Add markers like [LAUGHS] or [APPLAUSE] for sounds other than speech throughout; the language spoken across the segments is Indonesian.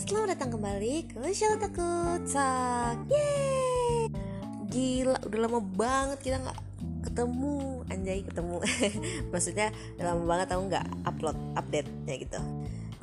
selamat datang kembali ke Show Takut Sak Yeay! Gila, udah lama banget kita nggak ketemu. Anjay ketemu. [LAUGHS] Maksudnya udah lama banget aku nggak upload update-nya gitu.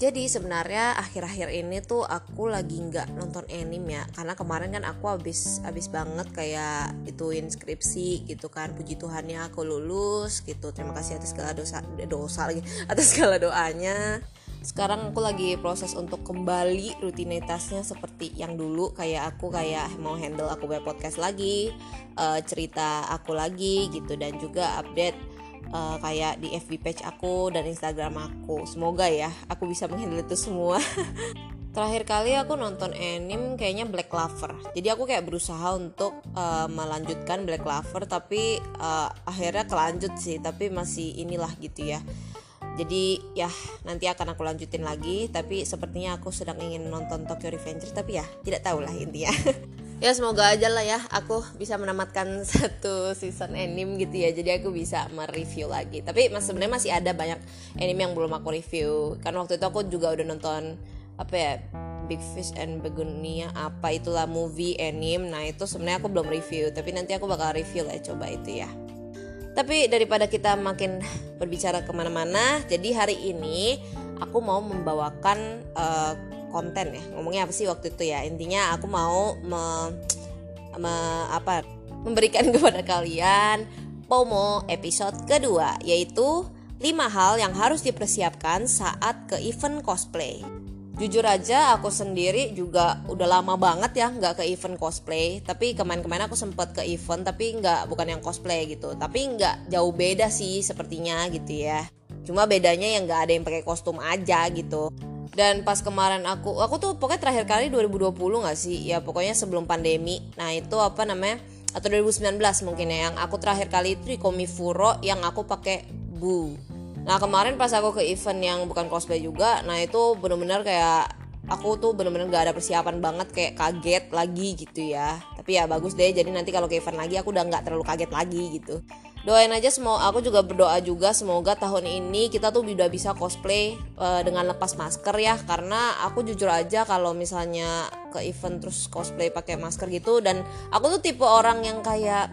Jadi sebenarnya akhir-akhir ini tuh aku lagi nggak nonton anime ya. Karena kemarin kan aku habis habis banget kayak itu inskripsi gitu kan. Puji Tuhannya aku lulus gitu. Terima kasih atas segala dosa dosa lagi [LAUGHS] atas segala doanya sekarang aku lagi proses untuk kembali rutinitasnya seperti yang dulu. Kayak aku kayak mau handle aku buat podcast lagi uh, cerita aku lagi gitu dan juga update uh, kayak di FB page aku dan Instagram aku. Semoga ya aku bisa menghandle itu semua. [LAUGHS] Terakhir kali aku nonton anime kayaknya Black Clover. Jadi aku kayak berusaha untuk uh, melanjutkan Black Clover tapi uh, akhirnya kelanjut sih tapi masih inilah gitu ya jadi ya nanti akan aku lanjutin lagi. Tapi sepertinya aku sedang ingin nonton Tokyo Revengers tapi ya tidak tahu lah intinya. [LAUGHS] Ya semoga aja lah ya aku bisa menamatkan [LAUGHS] satu season anime gitu ya. Jadi aku bisa mereview lagi. Tapi mas sebenarnya masih ada banyak anime yang belum aku review. Kan waktu itu aku juga udah nonton apa ya Big Fish and Begonia apa itulah movie anime. Nah itu sebenarnya aku belum review. Tapi nanti aku bakal review lah coba itu ya tapi daripada kita makin berbicara ke mana-mana, jadi hari ini aku mau membawakan uh, konten ya. Ngomongnya apa sih waktu itu ya? Intinya aku mau me, me, apa memberikan [LAUGHS] kepada kalian Pomo episode kedua, yaitu 5 hal yang harus dipersiapkan saat ke event cosplay jujur aja aku sendiri juga udah lama banget ya nggak ke event cosplay. Tapi kemarin-kemarin aku sempet ke event tapi nggak bukan yang cosplay gitu. Tapi nggak jauh beda sih sepertinya gitu ya. Cuma bedanya yang nggak ada yang pakai kostum aja gitu. Dan pas kemarin aku aku tuh pokoknya terakhir kali 2020 nggak sih? Ya pokoknya sebelum pandemi. Nah itu apa namanya? Atau 2019 mungkin ya yang aku terakhir kali itu di Komifuro yang aku pakai bu Nah kemarin pas aku ke event yang bukan cosplay juga, nah itu bener-bener kayak aku tuh bener-bener gak ada persiapan banget kayak kaget lagi gitu ya. Tapi ya bagus deh, jadi nanti kalau ke event lagi aku udah nggak terlalu kaget lagi gitu. Doain aja semua, aku juga berdoa juga semoga tahun ini kita tuh udah bisa cosplay uh, dengan lepas masker ya, karena aku jujur aja kalau misalnya ke event terus cosplay pakai masker gitu dan aku tuh tipe orang yang kayak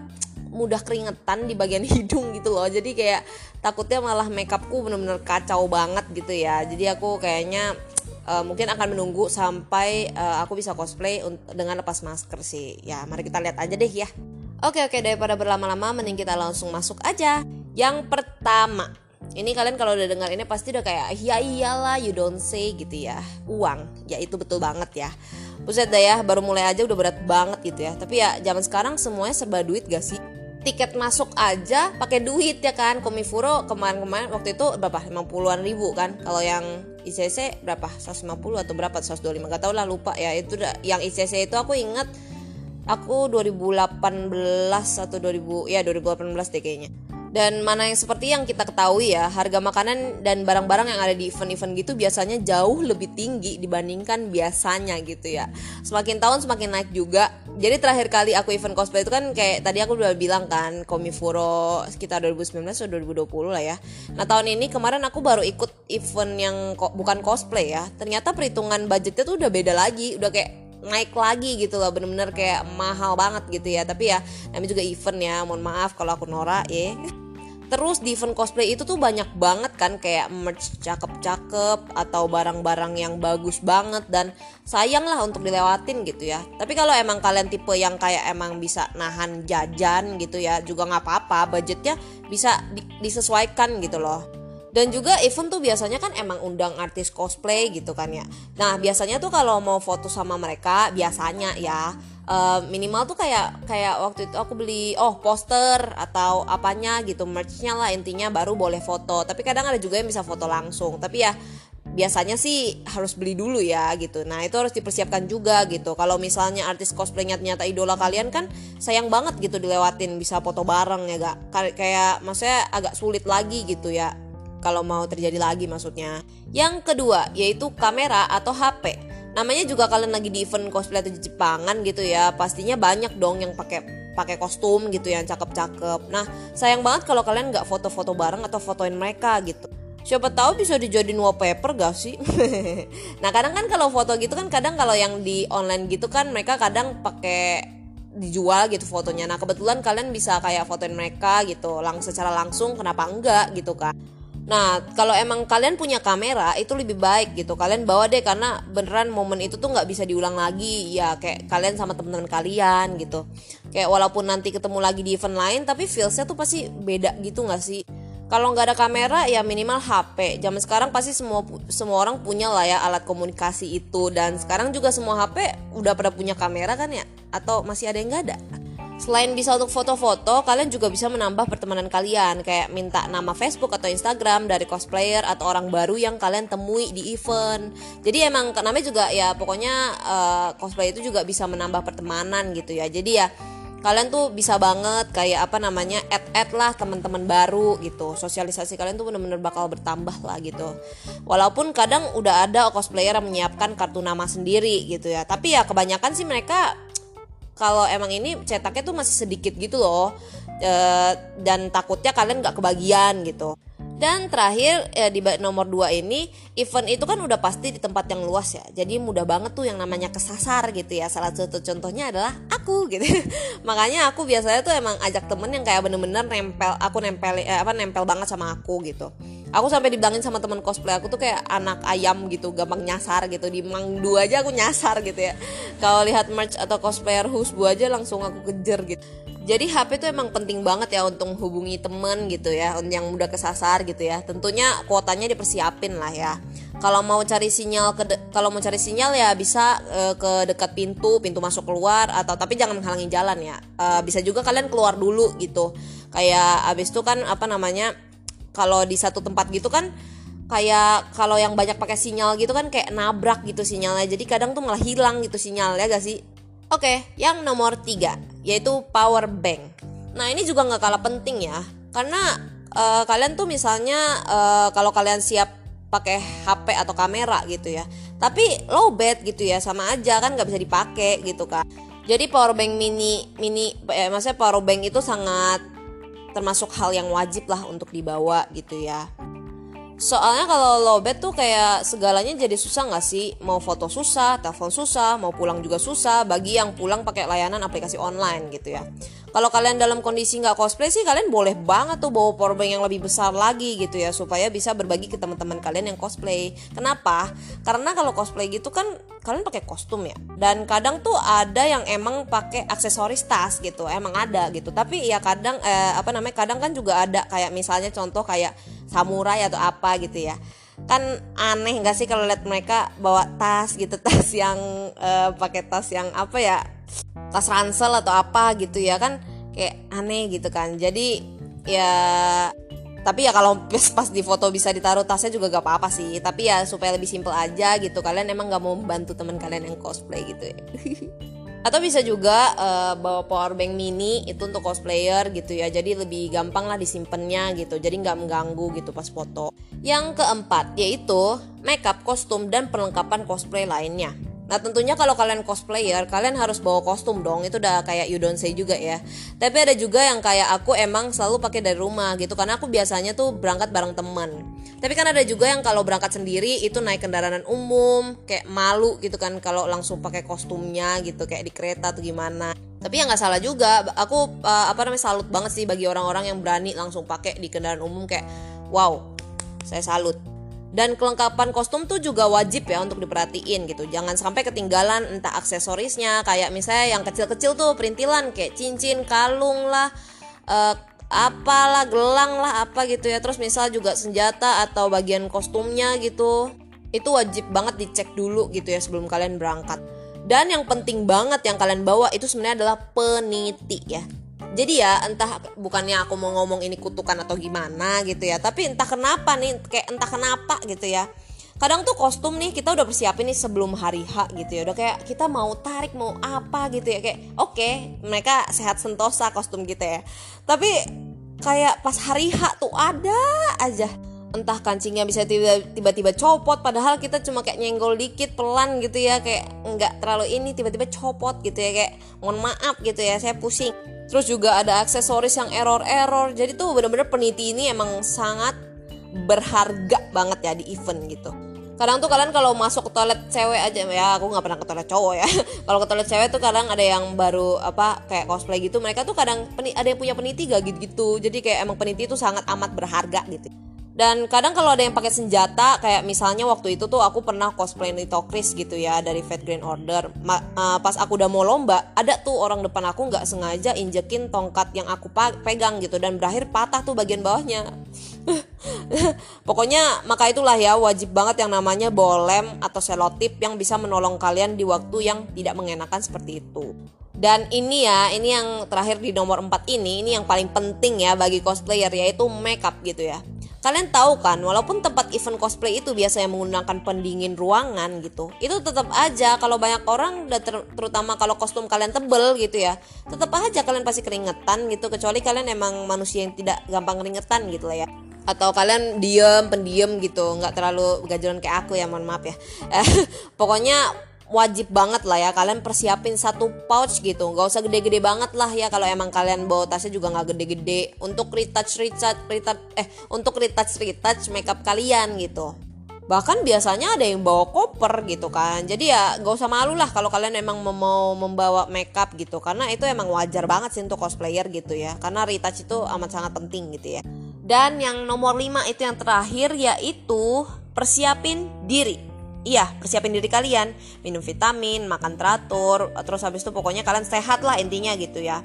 mudah keringetan di bagian [LAUGHS] hidung gitu loh. Jadi kayak takutnya malah makeupku bener-bener kacau banget gitu ya. Jadi aku kayaknya uh, mungkin akan menunggu sampai uh, aku bisa cosplay dengan lepas masker sih. Ya mari kita lihat aja deh ya. Oke oke daripada berlama-lama mending kita langsung masuk aja. Yang pertama ini kalian kalau udah dengar ini pasti udah kayak ya iyalah you don't say gitu ya. Uang. Ya itu betul banget ya. Buset dah ya baru mulai aja udah berat banget gitu ya. Tapi ya zaman sekarang semuanya serba duit gak sih tiket masuk aja pakai duit ya kan? Komifuro kemarin-kemarin waktu itu berapa? 50-an ribu kan? Kalau yang ICC berapa? 150 atau berapa? 125 gak tau lah lupa ya. Itu yang ICC itu aku inget aku 2018 atau 2000 ya 2018 deh kayaknya. Dan mana yang seperti yang kita ketahui ya harga makanan dan barang-barang yang ada di event-event gitu biasanya jauh lebih tinggi dibandingkan biasanya gitu ya. Semakin tahun semakin naik juga jadi terakhir kali aku event cosplay itu kan kayak tadi aku udah bilang kan Komifuro sekitar 2019 atau 2020 lah ya. Nah tahun ini kemarin aku baru ikut event yang ko bukan cosplay ya. Ternyata perhitungan budgetnya tuh udah beda lagi udah kayak naik lagi gitu loh. Bener-bener kayak mahal banget gitu ya. Tapi ya namanya juga event ya mohon maaf kalau aku norak ya Terus di event cosplay itu tuh banyak banget kan kayak merch cakep-cakep atau barang-barang yang bagus banget dan sayang lah untuk dilewatin gitu ya. Tapi kalau emang kalian tipe yang kayak emang bisa nahan jajan gitu ya juga nggak apa-apa, budgetnya bisa di disesuaikan gitu loh. Dan juga event tuh biasanya kan emang undang artis cosplay gitu kan ya. Nah biasanya tuh kalau mau foto sama mereka biasanya ya uh, minimal tuh kayak kayak waktu itu aku beli oh poster atau apanya gitu merchnya lah intinya baru boleh foto. Tapi kadang ada juga yang bisa foto langsung. Tapi ya biasanya sih harus beli dulu ya gitu. Nah itu harus dipersiapkan juga gitu. Kalau misalnya artis cosplaynya ternyata idola kalian kan sayang banget gitu dilewatin bisa foto bareng ya gak kayak maksudnya agak sulit lagi gitu ya kalau mau terjadi lagi maksudnya. Yang kedua yaitu kamera atau HP namanya juga kalian lagi di event cosplay atau Jepangan gitu ya pastinya banyak dong yang pakai pakai kostum gitu yang cakep-cakep. Nah sayang banget kalau kalian nggak foto-foto bareng atau fotoin mereka gitu. Siapa tahu bisa dijadiin wallpaper gak sih? [LAUGHS] Nah kadang kan kalau foto gitu kan kadang kalau yang di online gitu kan mereka kadang pakai dijual gitu fotonya. Nah kebetulan kalian bisa kayak fotoin mereka gitu langsung secara langsung kenapa enggak gitu kan Nah, kalau emang kalian punya kamera itu lebih baik gitu. Kalian bawa deh karena beneran momen itu tuh nggak bisa diulang lagi. Ya kayak kalian sama teman-teman kalian gitu. Kayak walaupun nanti ketemu lagi di event lain, tapi feelsnya tuh pasti beda gitu nggak sih? kalau nggak ada kamera ya minimal HP zaman sekarang pasti semua semua orang punya lah ya alat komunikasi itu dan sekarang juga semua HP udah pada punya kamera kan ya atau masih ada yang nggak ada Selain bisa untuk foto-foto, kalian juga bisa menambah pertemanan kalian. Kayak minta nama Facebook atau Instagram dari cosplayer atau orang baru yang kalian temui di event. Jadi emang namanya juga ya pokoknya uh, cosplay itu juga bisa menambah pertemanan gitu ya. Jadi ya kalian tuh bisa banget kayak apa namanya add add lah teman-teman baru gitu. Sosialisasi kalian tuh bener-bener bakal bertambah lah gitu. Walaupun kadang udah ada cosplayer yang menyiapkan kartu nama sendiri gitu ya. Tapi ya kebanyakan sih mereka kalau emang ini cetaknya tuh masih sedikit gitu loh e, dan takutnya kalian nggak kebagian gitu dan terakhir ya, di nomor 2 ini event itu kan udah pasti di tempat yang luas ya. Jadi mudah banget tuh yang namanya kesasar gitu ya. Salah satu contohnya adalah aku gitu. [LAUGHS] Makanya aku biasanya tuh emang ajak temen yang kayak bener-bener nempel aku nempel eh, apa nempel banget sama aku gitu. Aku sampai dibilangin sama temen cosplay aku tuh kayak anak ayam gitu, gampang nyasar gitu. Di Mang dua aja aku nyasar gitu ya. Kalau lihat merch atau cosplayer Husbu aja langsung aku kejar gitu jadi HP itu emang penting banget ya untuk hubungi temen gitu ya yang mudah kesasar gitu ya. Tentunya kuotanya dipersiapin lah ya. Kalau mau cari sinyal ke kalau mau cari sinyal ya bisa e, ke dekat pintu pintu masuk keluar atau tapi jangan menghalangi jalan ya. E, bisa juga kalian keluar dulu gitu. Kayak abis itu kan apa namanya kalau di satu tempat gitu kan kayak kalau yang banyak pakai sinyal gitu kan kayak nabrak gitu sinyalnya. Jadi kadang tuh malah hilang gitu sinyalnya gak sih? Oke, yang nomor tiga yaitu power bank. Nah ini juga nggak kalah penting ya, karena uh, kalian tuh misalnya uh, kalau kalian siap pakai HP atau kamera gitu ya, tapi low bat gitu ya sama aja kan nggak bisa dipakai gitu kan. Jadi power bank mini mini, eh, maksudnya power bank itu sangat termasuk hal yang wajib lah untuk dibawa gitu ya. Soalnya kalau lowbat tuh kayak segalanya jadi susah nggak sih? Mau foto susah, telepon susah, mau pulang juga susah. Bagi yang pulang pakai layanan aplikasi online gitu ya. Kalau kalian dalam kondisi nggak cosplay sih kalian boleh banget tuh bawa powerbank yang lebih besar lagi gitu ya supaya bisa berbagi ke teman-teman kalian yang cosplay. Kenapa? Karena kalau cosplay gitu kan kalian pakai kostum ya. Dan kadang tuh ada yang emang pakai aksesoris tas gitu, emang ada gitu. Tapi ya kadang eh, apa namanya? Kadang kan juga ada kayak misalnya contoh kayak samurai atau apa gitu ya. Kan aneh gak sih kalau lihat mereka bawa tas gitu [LAUGHS] tas yang uh, pakai tas yang apa ya tas ransel atau apa gitu ya kan kayak aneh gitu kan. Jadi ya tapi ya kalau [LAUGHS] pas di foto bisa ditaruh tasnya juga gak apa-apa sih. Tapi ya supaya lebih simple aja gitu. Kalian emang gak mau membantu teman kalian yang cosplay gitu ya [LAUGHS] atau bisa juga uh, bawa power bank mini itu untuk cosplayer gitu ya. Jadi lebih gampang lah disimpannya gitu. Jadi nggak mengganggu gitu pas foto. Yang keempat yaitu makeup kostum dan perlengkapan cosplay lainnya Nah tentunya kalau kalian cosplayer kalian harus bawa kostum dong. Itu udah kayak you don't say juga ya. Tapi ada juga yang kayak aku emang selalu pakai dari rumah gitu. Karena aku biasanya tuh berangkat bareng teman. Tapi kan ada juga yang kalau berangkat sendiri itu naik kendaraan umum. Kayak malu gitu kan kalau langsung pakai kostumnya gitu. Kayak di kereta atau gimana. Tapi ya nggak salah juga. Aku uh, apa namanya salut banget sih bagi orang-orang yang berani langsung pakai di kendaraan umum. Kayak wow saya salut dan kelengkapan kostum tuh juga wajib ya untuk diperhatiin gitu. Jangan sampai ketinggalan entah aksesorisnya kayak misalnya yang kecil-kecil tuh perintilan kayak cincin kalung lah uh, apalah gelang lah apa gitu ya. Terus misal juga senjata atau bagian kostumnya gitu itu wajib banget dicek dulu gitu ya sebelum kalian berangkat. Dan yang penting banget yang kalian bawa itu sebenarnya adalah peniti ya jadi ya entah bukannya aku mau ngomong ini kutukan atau gimana gitu ya tapi entah kenapa nih kayak entah kenapa gitu ya. Kadang tuh kostum nih kita udah persiapin nih sebelum hari H gitu ya. Udah kayak kita mau tarik mau apa gitu ya. Kayak oke okay, mereka sehat sentosa kostum kita ya. Tapi kayak pas hari H tuh ada aja entah kancingnya bisa tiba-tiba copot padahal kita cuma kayak nyenggol dikit pelan gitu ya kayak nggak terlalu ini tiba-tiba copot gitu ya kayak mohon maaf gitu ya saya pusing. Terus juga ada aksesoris yang error-error jadi tuh bener-bener peniti ini emang sangat berharga banget ya di event gitu. Kadang tuh kalian kalau masuk ke toilet cewek aja ya aku nggak pernah ke toilet cowok ya. [LAUGHS] Kalau ke toilet cewek tuh kadang ada yang baru apa kayak cosplay gitu mereka tuh kadang ada yang punya peniti gak gitu gitu jadi kayak emang peniti itu sangat amat berharga gitu dan kadang kalau ada yang pakai senjata kayak misalnya waktu itu tuh aku pernah cosplay Chris gitu ya dari Fate Grand Order. Ma uh, pas aku udah mau lomba ada tuh orang depan aku nggak sengaja injekin tongkat yang aku pegang gitu dan berakhir patah tuh bagian bawahnya. [LAUGHS] Pokoknya maka itulah ya wajib banget yang namanya bolem atau selotip yang bisa menolong kalian di waktu yang tidak mengenakan seperti itu. Dan ini ya, ini yang terakhir di nomor 4 ini, ini yang paling penting ya bagi cosplayer yaitu makeup gitu ya. Kalian tahu kan, walaupun tempat event cosplay itu biasanya menggunakan pendingin ruangan gitu, itu tetap aja kalau banyak orang, ter terutama kalau kostum kalian tebel gitu ya, tetap aja kalian pasti keringetan gitu, kecuali kalian emang manusia yang tidak gampang keringetan gitu lah ya. Atau kalian diem pendiam gitu nggak terlalu gajalan kayak aku ya mohon maaf ya. [LAUGHS] Pokoknya wajib banget lah ya. Kalian persiapin satu pouch gitu. Nggak usah gede-gede banget lah ya kalau emang kalian bawa tasnya juga nggak gede-gede. Untuk retouch retouch retouch eh untuk retouch retouch makeup kalian gitu. Bahkan biasanya ada yang bawa koper gitu kan. Jadi ya gak usah malu lah kalau kalian emang mau membawa makeup gitu. Karena itu emang wajar banget sih untuk cosplayer gitu ya. Karena retouch itu amat sangat penting gitu ya. Dan yang nomor 5 itu yang terakhir yaitu persiapin diri iya persiapin diri kalian. Minum vitamin makan teratur terus habis itu pokoknya kalian sehat lah intinya gitu ya.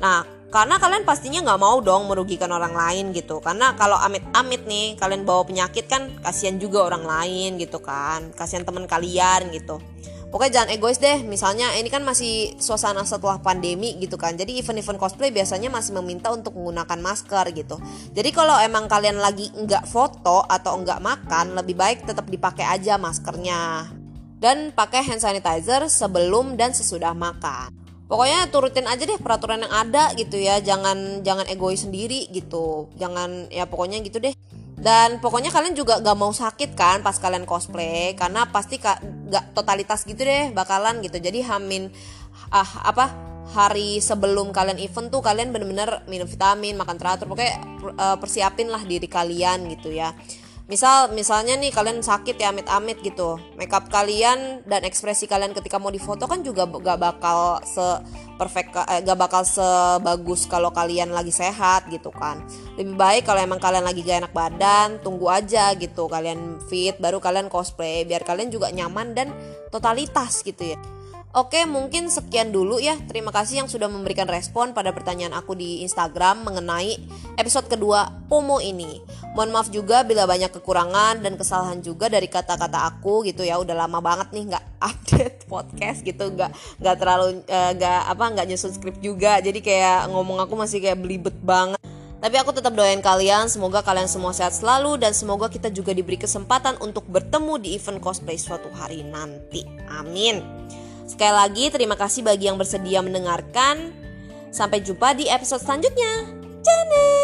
Nah karena kalian pastinya nggak mau dong merugikan orang lain gitu. Karena kalau amit-amit nih kalian bawa penyakit kan kasihan juga orang lain gitu kan. Kasihan teman kalian gitu pokoknya jangan egois deh. Misalnya ini kan masih suasana setelah pandemi gitu kan. Jadi event-event cosplay biasanya masih meminta untuk menggunakan masker gitu. Jadi kalau emang kalian lagi nggak foto atau nggak makan lebih baik tetap dipakai aja maskernya. Dan pakai hand sanitizer sebelum dan sesudah makan. Pokoknya turutin aja deh peraturan yang ada gitu ya. Jangan jangan egois sendiri gitu. Jangan ya pokoknya gitu deh dan pokoknya kalian juga gak mau sakit kan pas kalian cosplay. Karena pasti gak totalitas gitu deh bakalan gitu. Jadi hamin ah apa hari sebelum kalian event tuh kalian bener-bener minum vitamin makan teratur. Pokoknya uh, persiapin lah diri kalian gitu ya misal misalnya nih kalian sakit ya amit-amit gitu. Makeup kalian dan ekspresi kalian ketika mau difoto kan juga gak bakal se perfect eh, gak bakal sebagus kalau kalian lagi sehat gitu kan. Lebih baik kalau emang kalian lagi gak enak badan tunggu aja gitu. Kalian fit baru kalian cosplay. Biar kalian juga nyaman dan totalitas gitu ya Oke, mungkin sekian dulu ya. Terima kasih yang sudah memberikan respon pada pertanyaan aku di Instagram mengenai episode kedua POMO ini. Mohon maaf juga bila banyak kekurangan dan kesalahan juga dari kata-kata aku gitu ya. Udah lama banget nih nggak [LAUGHS] update podcast gitu, nggak nggak terlalu eh, nggak uh, apa nggak nyusun skrip juga. Jadi kayak ngomong aku masih kayak belibet banget. Tapi aku tetap doain kalian, semoga kalian semua sehat selalu dan semoga kita juga diberi kesempatan untuk bertemu di event cosplay suatu hari nanti. Amin. Sekali lagi terima kasih bagi yang bersedia mendengarkan. Sampai jumpa di episode selanjutnya. Jane!